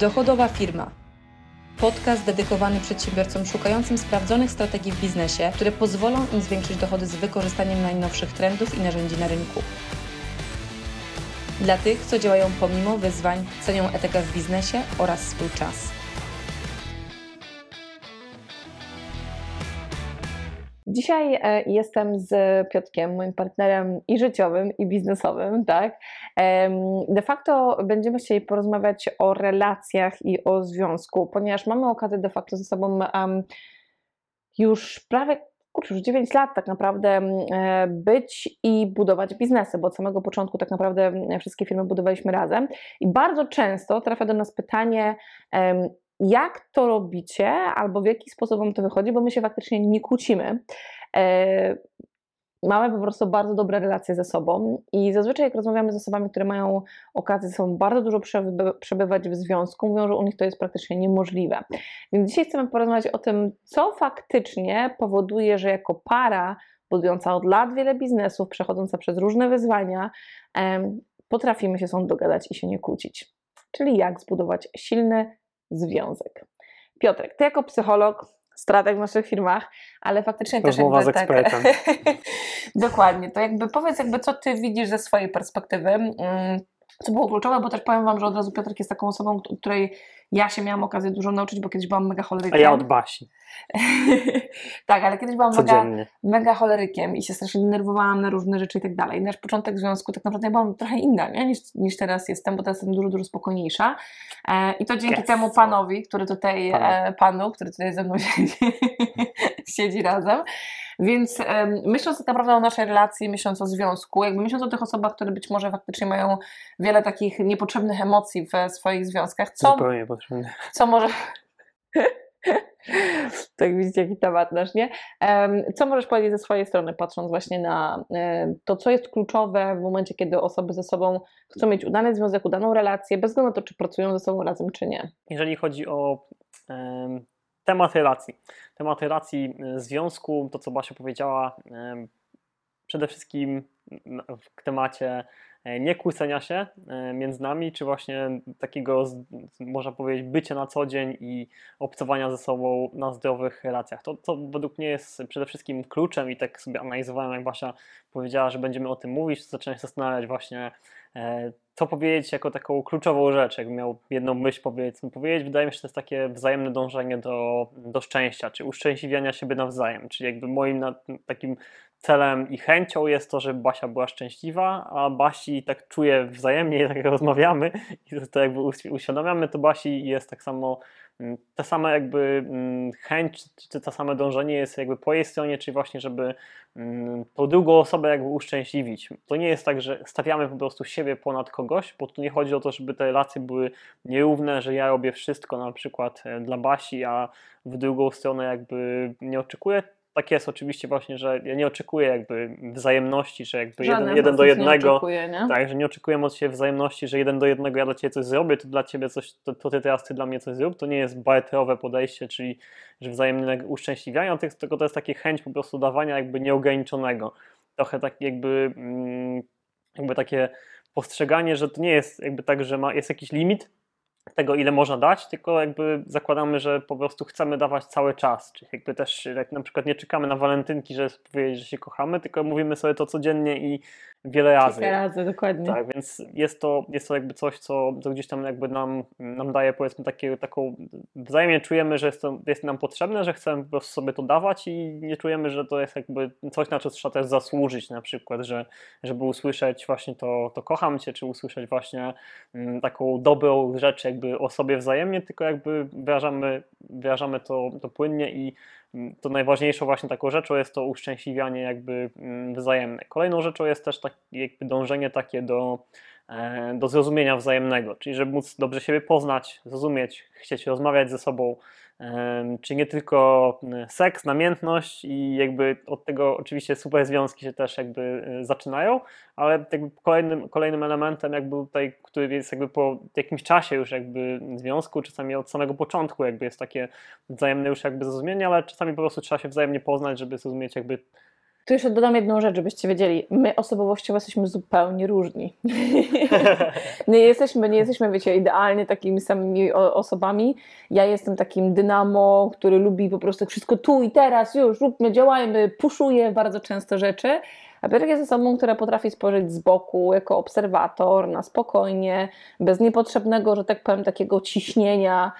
Dochodowa firma. Podcast dedykowany przedsiębiorcom szukającym sprawdzonych strategii w biznesie, które pozwolą im zwiększyć dochody z wykorzystaniem najnowszych trendów i narzędzi na rynku. Dla tych, co działają pomimo wyzwań, cenią etykę w biznesie oraz swój czas. Dzisiaj e, jestem z Piotkiem, moim partnerem i życiowym, i biznesowym, tak? De facto będziemy chcieli porozmawiać o relacjach i o związku, ponieważ mamy okazję de facto ze sobą już prawie kurczę, już 9 lat tak naprawdę e, być i budować biznesy, bo od samego początku tak naprawdę wszystkie firmy budowaliśmy razem i bardzo często trafia do nas pytanie, jak to robicie, albo w jaki sposób wam to wychodzi, bo my się faktycznie nie kłócimy. Mamy po prostu bardzo dobre relacje ze sobą i zazwyczaj jak rozmawiamy z osobami, które mają okazję ze sobą bardzo dużo przebywać w związku, mówią, że u nich to jest praktycznie niemożliwe. Więc dzisiaj chcemy porozmawiać o tym, co faktycznie powoduje, że jako para budująca od lat wiele biznesów, przechodząca przez różne wyzwania, potrafimy się są dogadać i się nie kłócić. Czyli jak zbudować silny, związek. Piotrek, ty jako psycholog, strateg w naszych firmach, ale faktycznie Rozmowa też jakby z ekspertem. Tak, dokładnie, to jakby powiedz jakby co ty widzisz ze swojej perspektywy, mm, co było kluczowe, bo też powiem Wam, że od razu Piotrek jest taką osobą, której ja się miałam okazję dużo nauczyć, bo kiedyś byłam mega cholerykiem. A ja od Basi. tak, ale kiedyś byłam mega, mega cholerykiem i się strasznie denerwowałam na różne rzeczy i tak dalej. Nasz początek związku tak naprawdę byłam trochę inna nie? Niż, niż teraz jestem, bo teraz jestem dużo, dużo spokojniejsza. E, I to dzięki yes. temu panowi, który tutaj, e, panu, który tutaj ze mną siedzi, siedzi razem. Więc um, myśląc tak naprawdę o naszej relacji, myśląc o związku, jakby myśląc o tych osobach, które być może faktycznie mają wiele takich niepotrzebnych emocji w swoich związkach, co, Zupełnie niepotrzebne. co może... tak widzicie, jaki temat nasz, nie? Co możesz powiedzieć ze swojej strony, patrząc właśnie na to, co jest kluczowe w momencie, kiedy osoby ze sobą chcą mieć udany związek, udaną relację, bez względu na to, czy pracują ze sobą razem, czy nie? Jeżeli chodzi o um, temat relacji, temat relacji y, związku, to co Basia powiedziała, um, przede wszystkim w temacie E, nie kłócenia się e, między nami, czy właśnie takiego, można powiedzieć, bycia na co dzień i obcowania ze sobą na zdrowych relacjach. To, to według mnie jest przede wszystkim kluczem i tak sobie analizowałem, jak Basia powiedziała, że będziemy o tym mówić, to zacząłem się zastanawiać właśnie, e, co powiedzieć jako taką kluczową rzecz, jakbym miał jedną myśl powiedzmy powiedzieć, wydaje mi się, że to jest takie wzajemne dążenie do, do szczęścia, czy uszczęśliwiania siebie nawzajem, czyli jakby moim takim celem i chęcią jest to, żeby Basia była szczęśliwa, a Basi tak czuje wzajemnie, tak jak rozmawiamy i to jakby uświadamiamy, to Basi jest tak samo mm, ta sama jakby mm, chęć, czy to same dążenie jest jakby po jej stronie, czyli właśnie, żeby mm, tą drugą osobę jakby uszczęśliwić. To nie jest tak, że stawiamy po prostu siebie ponad kogoś, bo tu nie chodzi o to, żeby te relacje były nierówne, że ja robię wszystko na przykład e, dla Basi, a w drugą stronę jakby nie oczekuję tak jest oczywiście właśnie, że ja nie oczekuję jakby wzajemności, że jakby jeden, jeden do jednego. Nie oczekuję, nie? Tak, że nie oczekuję od siebie wzajemności, że jeden do jednego ja dla ciebie coś zrobię, to dla ciebie coś, to, to ty teraz ty dla mnie coś zrób. To nie jest barterowe podejście, czyli że wzajemne uszczęśliwianie, tylko to jest taka chęć po prostu dawania jakby nieograniczonego. Trochę tak jakby, mm, jakby takie postrzeganie, że to nie jest jakby tak, że ma, jest jakiś limit, tego, ile można dać, tylko jakby zakładamy, że po prostu chcemy dawać cały czas. Czyli jakby też jak na przykład nie czekamy na walentynki, że powiedzieć, że się kochamy, tylko mówimy sobie to codziennie i wiele razy. Wiele razy, dokładnie. Tak, więc jest to, jest to jakby coś, co, co gdzieś tam jakby nam, nam daje powiedzmy takie, taką, wzajemnie czujemy, że jest, to, jest nam potrzebne, że chcemy po prostu sobie to dawać i nie czujemy, że to jest jakby coś, na co trzeba też zasłużyć na przykład, że, żeby usłyszeć właśnie to, to kocham Cię, czy usłyszeć właśnie mm, taką dobrą rzecz jakby o sobie wzajemnie, tylko jakby wyrażamy, wyrażamy to, to płynnie i to najważniejszą właśnie taką rzeczą jest to uszczęśliwianie jakby mm, wzajemne. Kolejną rzeczą jest też tak, jakby dążenie takie do, e, do zrozumienia wzajemnego, czyli żeby móc dobrze siebie poznać, zrozumieć, chcieć rozmawiać ze sobą, czy nie tylko seks, namiętność i jakby od tego oczywiście super związki się też jakby e, zaczynają, ale jakby kolejnym, kolejnym elementem jakby tutaj, który jest jakby po jakimś czasie już jakby związku, czasami od samego początku jakby jest takie wzajemne już jakby zrozumienie, ale czasami po prostu trzeba się wzajemnie poznać, żeby zrozumieć jakby Tu jeszcze dodam jedną rzecz, żebyście wiedzieli. My osobowościowo jesteśmy zupełnie różni. nie jesteśmy, nie jesteśmy, wiecie, idealnie takimi samymi osobami. Ja jestem takim dynamo, który lubi po prostu wszystko tu i teraz, już róbmy, działajmy, puszuje bardzo często rzeczy. A Piotrek jest osobą, która potrafi spojrzeć z boku, jako obserwator, na spokojnie, bez niepotrzebnego, że tak powiem, takiego ciśnienia.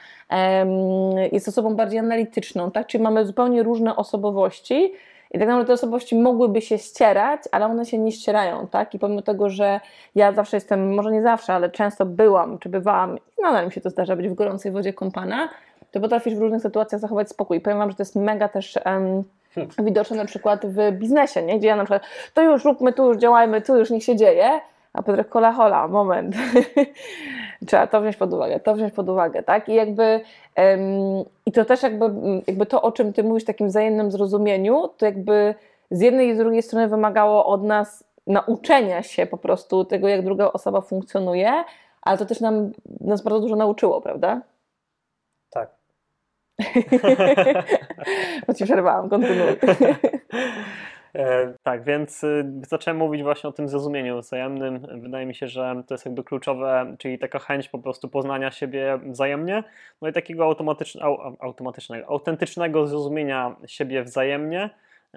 Jest osobą bardziej analityczną, tak? Czyli mamy zupełnie różne osobowości. I tak naprawdę te osobowości mogłyby się ścierać, ale one się nie ścierają, tak? I pomimo tego, że ja zawsze jestem, może nie zawsze, ale często byłam, czy bywałam, i nadal mi się to zdarza być w gorącej wodzie kąpana, to potrafisz w różnych sytuacjach zachować spokój. Powiem Wam, że to jest mega też um, widoczne na przykład w biznesie, nie? gdzie ja na przykład to już róbmy, tu już działajmy, tu już niech się dzieje, a Piotrek kola hola, moment. Trzeba to wziąć pod uwagę, to wziąć pod uwagę, tak? I jakby i to też jakby, jakby to, o czym ty mówisz, takim wzajemnym zrozumieniu, to jakby z jednej i z drugiej strony wymagało od nas nauczenia się po prostu tego, jak druga osoba funkcjonuje, ale to też nam, nas bardzo dużo nauczyło, prawda? Tak. Bo ci przerwałam, kontynuuj. E, tak, więc y, zacząłem mówić właśnie o tym zrozumieniu wzajemnym. Wydaje mi się, że to jest jakby kluczowe, czyli taka chęć po prostu poznania siebie wzajemnie, no i takiego automatycznego, automatycznego, autentycznego zrozumienia siebie wzajemnie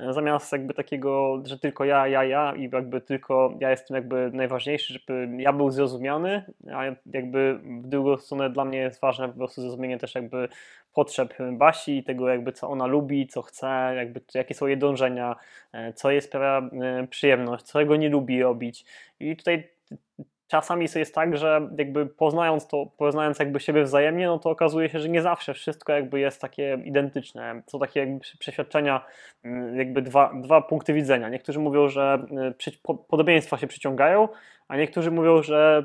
zamiast jakby takiego, że tylko ja, ja, ja i jakby tylko ja jestem jakby najważniejszy, żeby ja był zrozumiany, a jakby w drugą stronę dla mnie jest ważne po prostu zrozumienie też jakby potrzeb Basi i tego jakby co ona lubi, co chce, jakby jakie są jej dążenia, e, co jej sprawia e, przyjemność, co jego nie lubi robić. I tutaj czasami jest tak, że jakby poznając to, poznając jakby siebie wzajemnie, no to okazuje się, że nie zawsze wszystko jakby jest takie identyczne. Są takie jakby przeświadczenia, mm, jakby dwa, dwa punkty widzenia. Niektórzy mówią, że y, podobieństwa się przyciągają, a niektórzy mówią, że,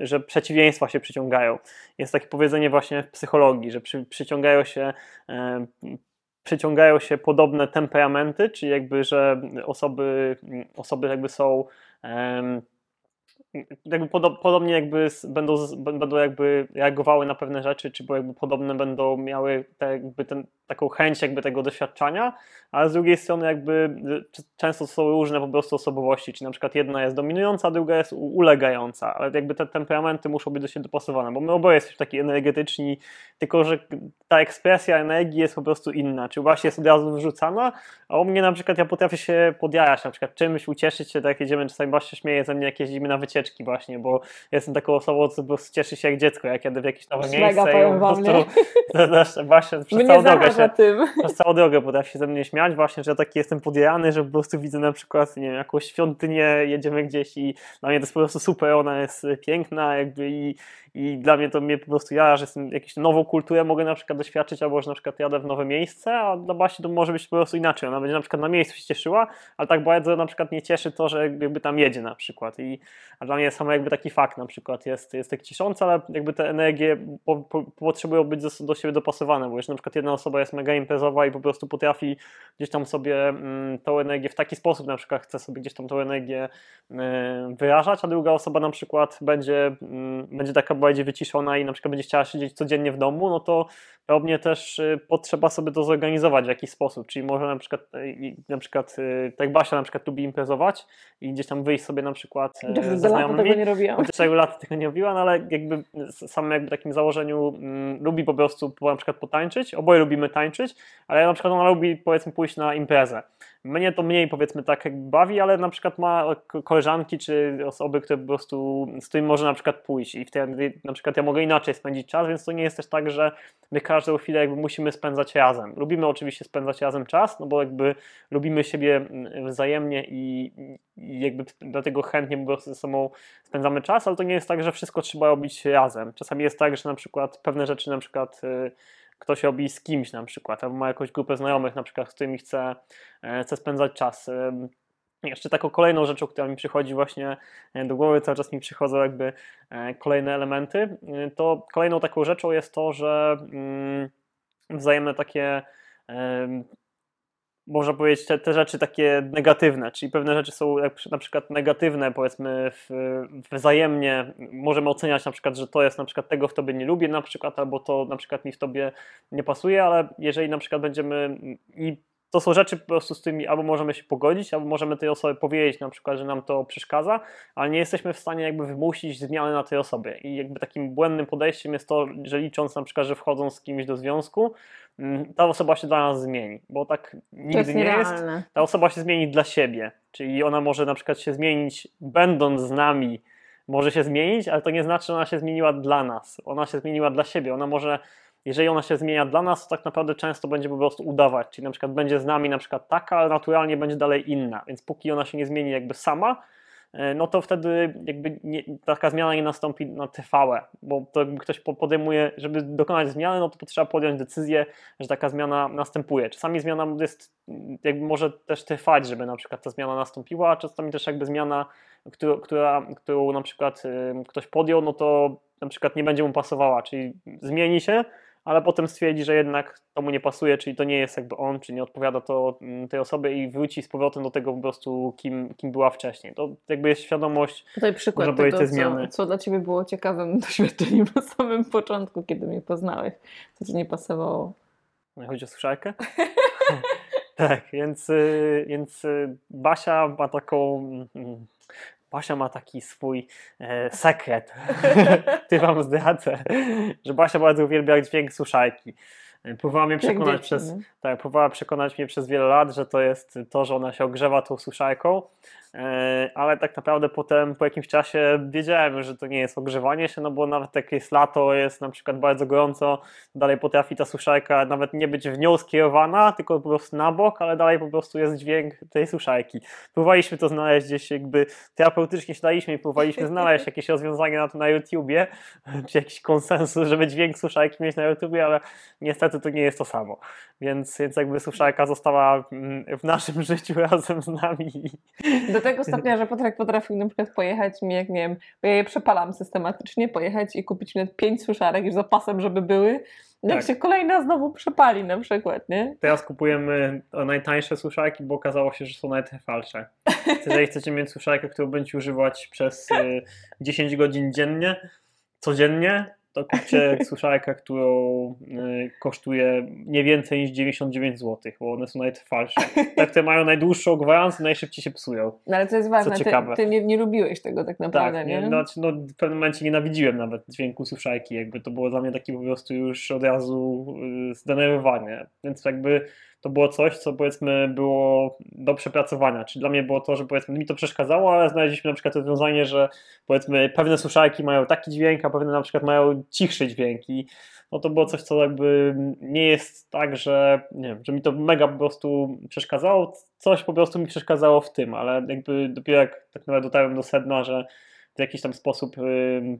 y, że przeciwieństwa się przyciągają. Jest takie powiedzenie właśnie w psychologii, że przy, przyciągają się y, przyciągają się podobne temperamenty, czyli jakby, że osoby, osoby jakby są jakby podobnie jakby będą, będą jakby reagowały na pewne rzeczy, czy jakby podobne będą miały te, jakby ten, taką chęć jakby tego doświadczenia, ale z drugiej strony jakby często są różne po prostu osobowości, czy na przykład jedna jest dominująca, druga jest ulegająca, ale jakby te temperamenty muszą być do siebie dopasowane, bo my oboje jesteśmy taki energetyczni, tylko że ta ekspresja energii jest po prostu inna, czy właśnie jest od razu wyrzucana, a u mnie na przykład ja potrafię się podjarać, na przykład czymś ucieszyć się, tak jak jedziemy, czasami właśnie śmieje ze mnie, jak jeździmy na wycieczki właśnie, bo jestem taką osobą, co po prostu cieszy się jak dziecko, jak jadę w jakieś nowe miejsce Mega, i po prostu właśnie przez całą drogę się, tym. przez całą drogę potrafi się ze mnie śmiać właśnie, że ja taki jestem podjarany, że po prostu widzę na przykład, nie wiem, jakąś świątynię, jedziemy gdzieś i dla mnie to jest po prostu super, ona jest piękna jakby i, i dla mnie to mnie po prostu ja, że jestem jakąś nową kulturę mogę na przykład doświadczyć, albo że na przykład jadę w nowe miejsce, a dla Basi to może być po prostu inaczej. Ona będzie na przykład na miejscu się cieszyła, ale tak bardzo na przykład nie cieszy to, że jakby tam jedzie na przykład. I, a dla mnie samo jakby taki fakt na przykład jest, jest tak ciszący, ale jakby te energie po, po, potrzebują być do, do siebie dopasowane, bo już na przykład jedna osoba jest mega imprezowa i po prostu potrafi gdzieś tam sobie mm, tą energię w taki sposób na przykład chce sobie gdzieś tam tą energię y, wyrażać, a druga osoba na przykład będzie, y, będzie taka bardziej wyciszona i na przykład będzie chciała siedzieć codziennie w domu, no to pewnie też y, potrzeba sobie to zorganizować w jakiś sposób, czyli może na przykład, y, na przykład y, tak Basia na przykład lubi imprezować i gdzieś tam wyjść sobie na przykład ze znajomymi. tego nie robiłam. Chociaż lat tego nie robiła, no ale jakby sam jakby takim założeniu mm, lubi po prostu na przykład potańczyć, oboje lubimy tańczyć, ale na przykład ona lubi powiedzmy pójść na imprezę. Mnie to mniej powiedzmy tak jakby bawi, ale na przykład ma koleżanki czy osoby, które po prostu z którymi może na przykład pójść i wtedy na przykład ja mogę inaczej spędzić czas, więc to nie jest też tak, że my każdą chwilę jakby musimy spędzać razem. Lubimy oczywiście spędzać razem czas, no bo jakby lubimy siebie mm, wzajemnie i, i jakby dlatego chętnie ze sobą spędzamy czas, ale to nie jest tak, że wszystko trzeba robić razem. Czasami jest tak, że na przykład pewne rzeczy na przykład y, ktoś robi z kimś na przykład, albo ma jakąś grupę znajomych na przykład, z którymi chce, e, chce spędzać czas. Jeszcze taką kolejną rzeczą, która mi przychodzi właśnie e, do głowy, cały czas mi przychodzą jakby e, kolejne elementy, to kolejną taką rzeczą jest to, że mm, wzajemne takie można powiedzieć, te, te rzeczy takie negatywne, czyli pewne rzeczy są na przykład negatywne, powiedzmy w, wzajemnie, możemy oceniać na przykład, że to jest na przykład tego w tobie nie lubię na przykład, albo to na przykład mi w tobie nie pasuje, ale jeżeli na przykład będziemy i to są rzeczy po prostu z tymi albo możemy się pogodzić, albo możemy tej osobie powiedzieć na przykład, że nam to przeszkadza, ale nie jesteśmy w stanie jakby wymusić zmiany na tej osobie. I jakby takim błędnym podejściem jest to, że licząc na przykład, że wchodzą z kimś do związku, mm, ta osoba się dla nas zmieni, bo tak nigdy jest nie jest. Ta osoba się zmieni dla siebie, czyli ona może na przykład się zmienić będąc z nami, może się zmienić, ale to nie znaczy, że ona się zmieniła dla nas. Ona się zmieniła dla siebie. Ona może jeżeli ona się zmienia dla nas, to tak naprawdę często będzie po prostu udawać, czyli na przykład będzie z nami na przykład taka, ale naturalnie będzie dalej inna, więc póki ona się nie zmieni jakby sama, e, no to wtedy jakby nie, taka zmiana nie nastąpi na trwałe, bo to jakby ktoś po- podejmuje, żeby dokonać zmiany, no to potrzeba podjąć decyzję, że taka zmiana następuje. Czasami zmiana jest, jakby może też trwać, żeby na przykład ta zmiana nastąpiła, a czasami też jakby zmiana, która, która, którą na przykład y, ktoś podjął, no to na przykład nie będzie mu pasowała, czyli zmieni się, ale potem stwierdzi, że jednak to mu nie pasuje, czyli to nie jest jakby on, czy nie odpowiada to mm, tej osobie i wróci z powrotem do tego po prostu, kim, kim była wcześniej. To jakby jest świadomość, Tutaj przykład tego, te zmiany. co, co dla Ciebie było ciekawym doświadczeniem na samym początku, kiedy mnie poznałeś, co Ci nie pasowało. no, chodzi o suszarkę. tak, więc, y, więc y, Basia ma taką. Basia ma taki swój e, sekret. Ty wam zdradzę, że Basia bardzo uwielbia dźwięk suszarki. E, Próbowała mnie przekonać przez, nie? tak, próbowała przekonać mnie przez wiele lat, że to jest to, że ona się ogrzewa tą suszarką, e, ale tak naprawdę potem po jakimś czasie wiedziałem, że to nie jest ogrzewanie się, no bo nawet jak jest lato, jest na przykład bardzo gorąco, dalej potrafi ta suszarka nawet nie być w nią skierowana, tylko po prostu na bok, ale dalej po prostu jest dźwięk tej suszarki. Próbowaliśmy to znaleźć gdzieś jakby terapeutycznie siadaliśmy i próbowaliśmy znaleźć jakieś rozwiązanie na to na YouTubie, czy jakiś konsensus, żeby dźwięk suszarki mieć na YouTubie, ale niestety to nie jest to samo. Więc, więc jakby suszarka została mm, w naszym życiu razem z nami. Do tego stopnia, że Piotrek potrafił na przykład pojechać mi, jak nie wiem, bo ja je przepalam systematycznie, pojechać i kupić mi pięć suszarek już zapasem, żeby były. Jak Tak. się kolejna znowu przepali na przykład, nie? Teraz kupujemy najtańsze suszarki, bo okazało się, że są najtrwalsze. Jeżeli chcecie mieć suszarkę, którą będziecie używać przez y, 10 godzin dziennie, codziennie, to kupcie suszarkę, którą y, kosztuje nie więcej niż 99 zł, bo one są najtrwalsze. Te, które mają najdłuższą gwarancję, najszybciej się psują. No ale co jest ważne, ty, ty nie, nie lubiłeś tego tak naprawdę, Tak, nie? nie? Znaczy, no, w pewnym momencie nienawidziłem nawet dźwięku suszarki, jakby to było dla mnie takie po prostu już od razu y, zdenerwowanie, więc jakby to było coś, co powiedzmy było do przepracowania, czyli dla mnie było to, że powiedzmy mi to przeszkadzało, ale znaleźliśmy na przykład rozwiązanie, że powiedzmy pewne suszarki mają taki dźwięk, a pewne na przykład mają cichszy dźwięk. I no to było coś, co jakby nie jest tak, że nie wiem, że mi to mega po prostu przeszkadzało, coś po prostu mi przeszkadzało w tym, ale jakby dopiero jak tak naprawdę dotarłem do sedna, że w jakiś tam sposób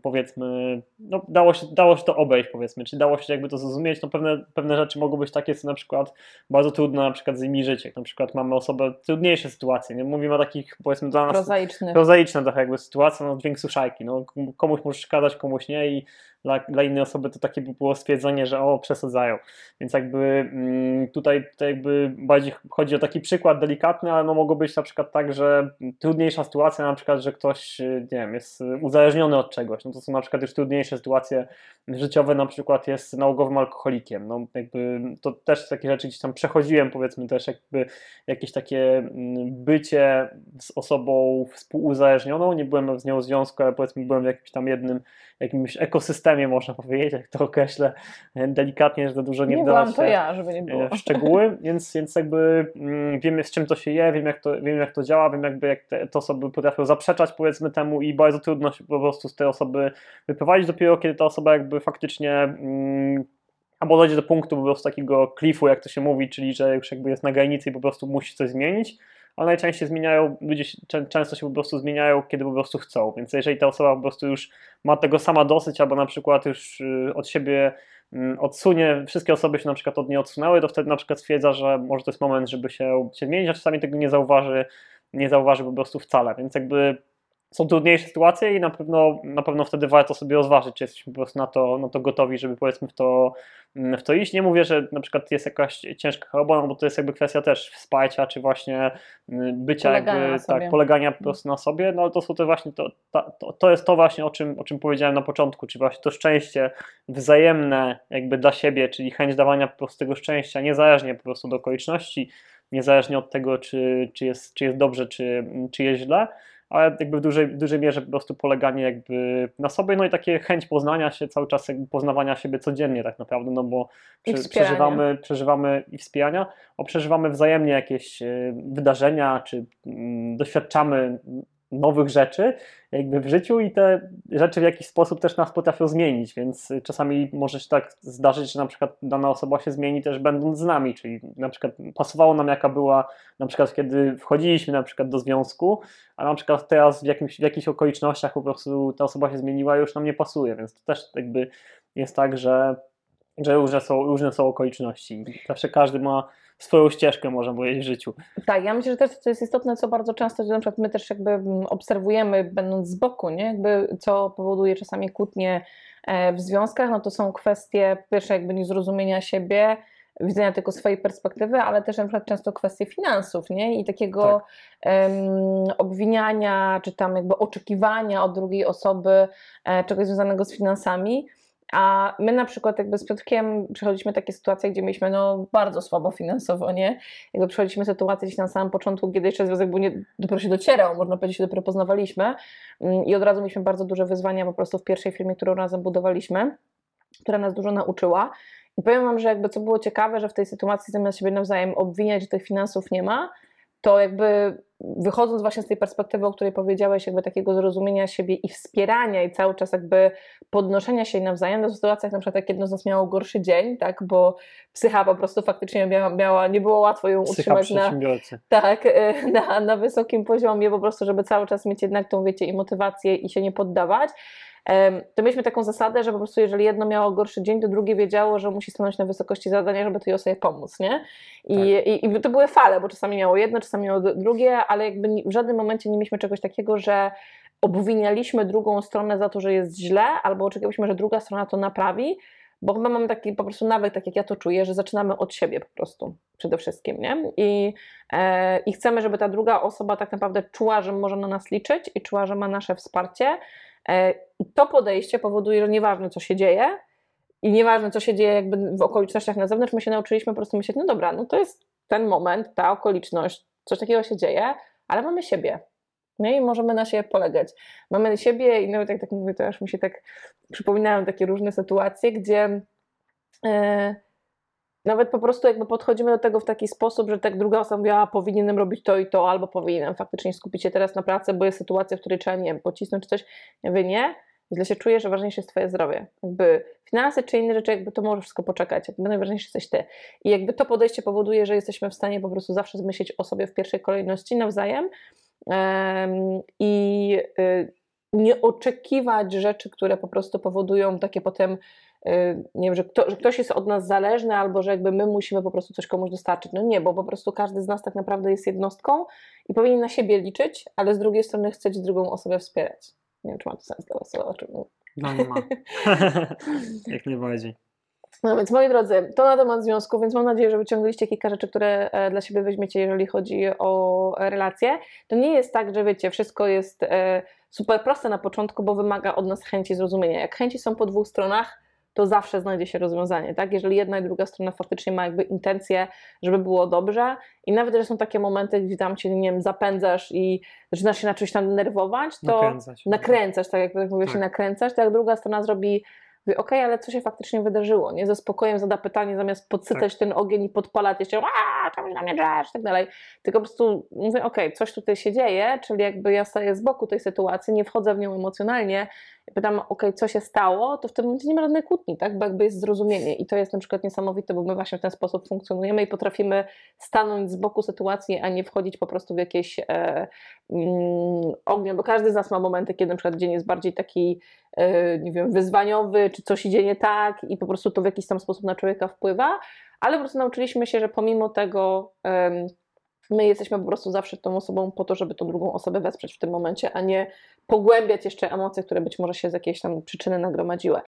powiedzmy, no dało się, dało się to obejść powiedzmy, czy dało się jakby to zrozumieć, no pewne, pewne rzeczy mogą być takie, co na przykład bardzo trudno na przykład z nimi żyć, jak na przykład mamy osobę, trudniejsze sytuacje, nie mówimy o takich powiedzmy dla nas Prozaiczny. prozaiczna trochę jakby sytuacja, no dźwięk suszajki, no komuś może szkadać, komuś nie i dla, dla innej osoby to takie by było stwierdzenie, że o, przesadzają. Więc jakby mm, tutaj, jakby bardziej chodzi o taki przykład delikatny, ale no mogło być na przykład tak, że trudniejsza sytuacja, na przykład, że ktoś, y, nie wiem, jest uzależniony od czegoś, no to są na przykład już trudniejsze sytuacje życiowe, na przykład jest nałogowym alkoholikiem, no jakby to też takie rzeczy gdzieś tam przechodziłem, powiedzmy też jakby jakieś takie mm, bycie z osobą współuzależnioną, nie byłem z nią w związku, ale powiedzmy byłem w jakimś tam jednym jakimś ekosystemie, można powiedzieć, jak to określę delikatnie, że za dużo nie, Nie wdawać to ja, żeby nie było. e, w szczegóły, więc, więc jakby mm, wiemy z czym to się je, wiem jak to, wiem jak to działa, wiem jakby jak te, te osoby potrafią zaprzeczać powiedzmy temu i bardzo trudno się po prostu z tej osoby wyprowadzić dopiero kiedy ta osoba jakby faktycznie mm, albo dojdzie do punktu po prostu takiego cliffu, jak to się mówi, czyli że już jakby jest na granicy i po prostu musi coś zmienić, ale najczęściej zmieniają, ludzie często się po prostu zmieniają, kiedy po prostu chcą, więc jeżeli ta osoba po prostu już ma tego sama dosyć, albo na przykład już y, od siebie mm, odsunie, wszystkie osoby się na przykład od niej odsunęły, to wtedy na przykład stwierdza, że może to jest moment, żeby się, się zmienić, a czasami tego nie zauważy, nie zauważy po prostu wcale, więc jakby są trudniejsze sytuacje i na pewno, na pewno wtedy warto sobie rozważyć, czy jesteśmy po prostu na to, na to gotowi, żeby powiedzmy w to, mm, w to iść. Nie mówię, że na przykład jest jakaś ciężka choroba, no bo to jest jakby kwestia też wsparcia, czy właśnie mm, bycia Polegania jakby, tak, polegania po prostu na sobie, no ale to są te właśnie, to, to, to jest to właśnie, o czym, o czym powiedziałem na początku, czyli właśnie to szczęście wzajemne jakby dla siebie, czyli chęć dawania po prostu tego szczęścia, niezależnie po prostu do okoliczności, niezależnie od tego, czy, czy, jest, czy jest dobrze, czy, czy jest źle, ale jakby w dużej, dużej mierze po prostu poleganie jakby na sobie, no i takie chęć poznania się, cały czas poznawania siebie codziennie tak naprawdę, no bo prze, przeżywamy, przeżywamy i wspierania, bo przeżywamy wzajemnie jakieś e, wydarzenia, czy mm, doświadczamy nowych rzeczy jakby w życiu i te rzeczy w jakiś sposób też nas potrafią zmienić, więc czasami może się tak zdarzyć, że na przykład dana osoba się zmieni też będąc z nami, czyli na przykład pasowało nam jaka była na przykład kiedy wchodziliśmy na przykład do związku, a na przykład teraz w, jakimś, w jakichś okolicznościach po prostu ta osoba się zmieniła i już nam nie pasuje, więc to też jakby jest tak, że, że różne, są, różne są okoliczności. Zawsze każdy ma swoją ścieżkę, można powiedzieć, w życiu. Tak, ja myślę, że też to jest istotne, co bardzo często, że na przykład my też jakby mm, obserwujemy, będąc z boku, nie? Jakby co powoduje czasami kłótnie e, w związkach, no to są kwestie, pierwsze jakby niezrozumienia siebie, widzenia tylko swojej perspektywy, ale też na przykład często kwestie finansów, nie? I takiego em, obwiniania, czy tam jakby oczekiwania od drugiej osoby e, czegoś związanego z finansami. A my na przykład jakby z Piotrkiem przechodziliśmy takie sytuacje, gdzie mieliśmy no bardzo słabo finansowo, nie? Jakby przechodziliśmy sytuację gdzieś na samym początku, kiedy jeszcze związek był nie, dopiero się docierał, można powiedzieć, dopiero poznawaliśmy Mm, i od razu mieliśmy bardzo duże wyzwania po prostu w pierwszej firmie, którą razem budowaliśmy, która nas dużo nauczyła. I powiem Wam, że jakby co było ciekawe, że w tej sytuacji zamiast siebie nawzajem obwiniać, że tych finansów nie ma, to jakby wychodząc właśnie z tej perspektywy, o której powiedziałeś, jakby takiego zrozumienia siebie i wspierania i cały czas jakby podnoszenia się nawzajem, to w sytuacjach na przykład jak jedno z nas miało gorszy dzień, tak, bo psycha po prostu faktycznie miała, miała nie było łatwo ją utrzymać na, tak, y, na, na wysokim poziomie, po prostu, żeby cały czas mieć jednak tą, wiecie, i motywację i się nie poddawać. To mieliśmy taką zasadę, że po prostu jeżeli jedno miało gorszy dzień, to drugie wiedziało, że musi stanąć na wysokości zadania, żeby tej osobie pomóc, nie? I, Tak. i, I to były fale, bo czasami miało jedno, czasami miało drugie, ale jakby w żadnym momencie nie mieliśmy czegoś takiego, że obwinialiśmy drugą stronę za to, że jest źle, albo oczekiwaliśmy, że druga strona to naprawi, bo chyba mamy taki po prostu nawyk, tak jak ja to czuję, że zaczynamy od siebie po prostu przede wszystkim, nie? I, e, I chcemy, żeby ta druga osoba tak naprawdę czuła, że może na nas liczyć i czuła, że ma nasze wsparcie. E, I to podejście powoduje, że nieważne co się dzieje i nieważne co się dzieje jakby w okolicznościach na zewnątrz, my się nauczyliśmy po prostu myśleć, no dobra, no to jest ten moment, ta okoliczność, coś takiego się dzieje, ale mamy siebie. Nie? I możemy na siebie polegać. Mamy siebie i nawet jak tak mówię, to aż mi się tak przypominają takie różne sytuacje, gdzie e, nawet po prostu jakby podchodzimy do tego w taki sposób, że tak druga osoba mówiła, "A, powinienem robić to i to, albo powinienem faktycznie skupić się teraz na pracy, bo jest sytuacja, w której trzeba, nie wiem, pocisnąć czy coś. Ja mówię, nie, źle się czuję, że ważniejsze jest twoje zdrowie. Jakby finanse czy inne rzeczy, jakby to może wszystko poczekać, jakby najważniejszy jesteś ty. I jakby to podejście powoduje, że jesteśmy w stanie po prostu zawsze zmyśleć o sobie w pierwszej kolejności nawzajem em, i y, nie oczekiwać rzeczy, które po prostu powodują takie potem, nie wiem, że, kto, że ktoś jest od nas zależny albo że jakby my musimy po prostu coś komuś dostarczyć. No nie, bo po prostu każdy z nas tak naprawdę jest jednostką i powinien na siebie liczyć, ale z drugiej strony chcieć drugą osobę wspierać. Nie wiem, czy ma to sens dla Was, o czym mówię. No nie ma. Jak najbardziej. No więc moi drodzy, to na temat związku, więc mam nadzieję, że wyciągnęliście kilka rzeczy, które e, dla siebie weźmiecie, jeżeli chodzi o relacje. To nie jest tak, że wiecie, wszystko jest e, super proste na początku, bo wymaga od nas chęci zrozumienia. Jak chęci są po dwóch stronach, to zawsze znajdzie się rozwiązanie, tak? Jeżeli jedna i druga strona faktycznie ma jakby intencję, żeby było dobrze i nawet, że są takie momenty, gdzie tam cię, nie wiem, zapędzasz i zaczynasz się na czymś tam denerwować, to Nakręcać. nakręcasz, tak jak tak mówię, się Tak. nakręcasz, to jak druga strona zrobi, mówi, okej, ale co się faktycznie wydarzyło, nie? Ze spokojem zada pytanie, zamiast podsycać Tak. ten ogień i podpalać jeszcze, a tam na mnie drzesz, tak dalej, tylko po prostu mówię, okej, coś tutaj się dzieje, czyli jakby ja staję z boku tej sytuacji, nie wchodzę w nią emocjonalnie, pytam, okej, co się stało, to w tym momencie nie ma żadnej kłótni, tak? Bo jakby jest zrozumienie. I to jest na przykład niesamowite, bo my właśnie w ten sposób funkcjonujemy i potrafimy stanąć z boku sytuacji, a nie wchodzić po prostu w jakieś e, mm, ognie, bo każdy z nas ma momenty, kiedy na przykład dzień jest bardziej taki, e, nie wiem, wyzwaniowy, czy coś idzie nie tak i po prostu to w jakiś tam sposób na człowieka wpływa, ale po prostu nauczyliśmy się, że pomimo tego my jesteśmy po prostu zawsze tą osobą po to, żeby tą drugą osobę wesprzeć w tym momencie, a nie pogłębiać jeszcze emocje, które być może się z jakiejś tam przyczyny nagromadziły.